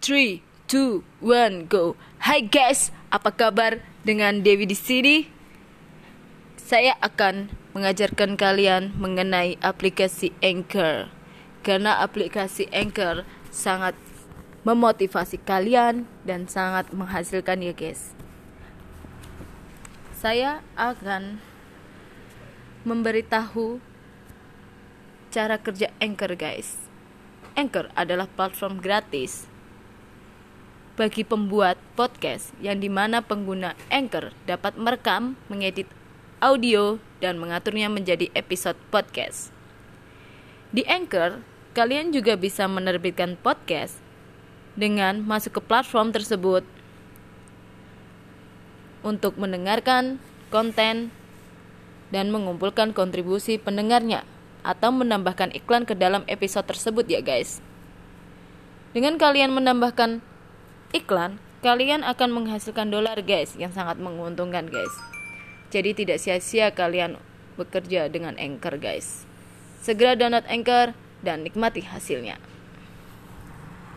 3, 2, 1, go. Hai guys, apa kabar dengan Dewi di sini? Saya akan mengajarkan kalian mengenai aplikasi Anchor. Karena aplikasi Anchor sangat memotivasi kalian dan sangat menghasilkan ya guys. Saya akan memberitahu cara kerja Anchor guys. Anchor adalah platform gratis bagi pembuat podcast yang di mana pengguna Anchor dapat merekam, mengedit audio, dan mengaturnya menjadi episode podcast. Di Anchor, kalian juga bisa menerbitkan podcast dengan masuk ke platform tersebut untuk mendengarkan konten dan mengumpulkan kontribusi pendengarnya atau menambahkan iklan ke dalam episode tersebut ya guys. Dengan kalian menambahkan iklan, kalian akan menghasilkan dolar guys yang sangat menguntungkan guys. Jadi tidak sia-sia kalian bekerja dengan Anchor guys. Segera download Anchor dan nikmati hasilnya.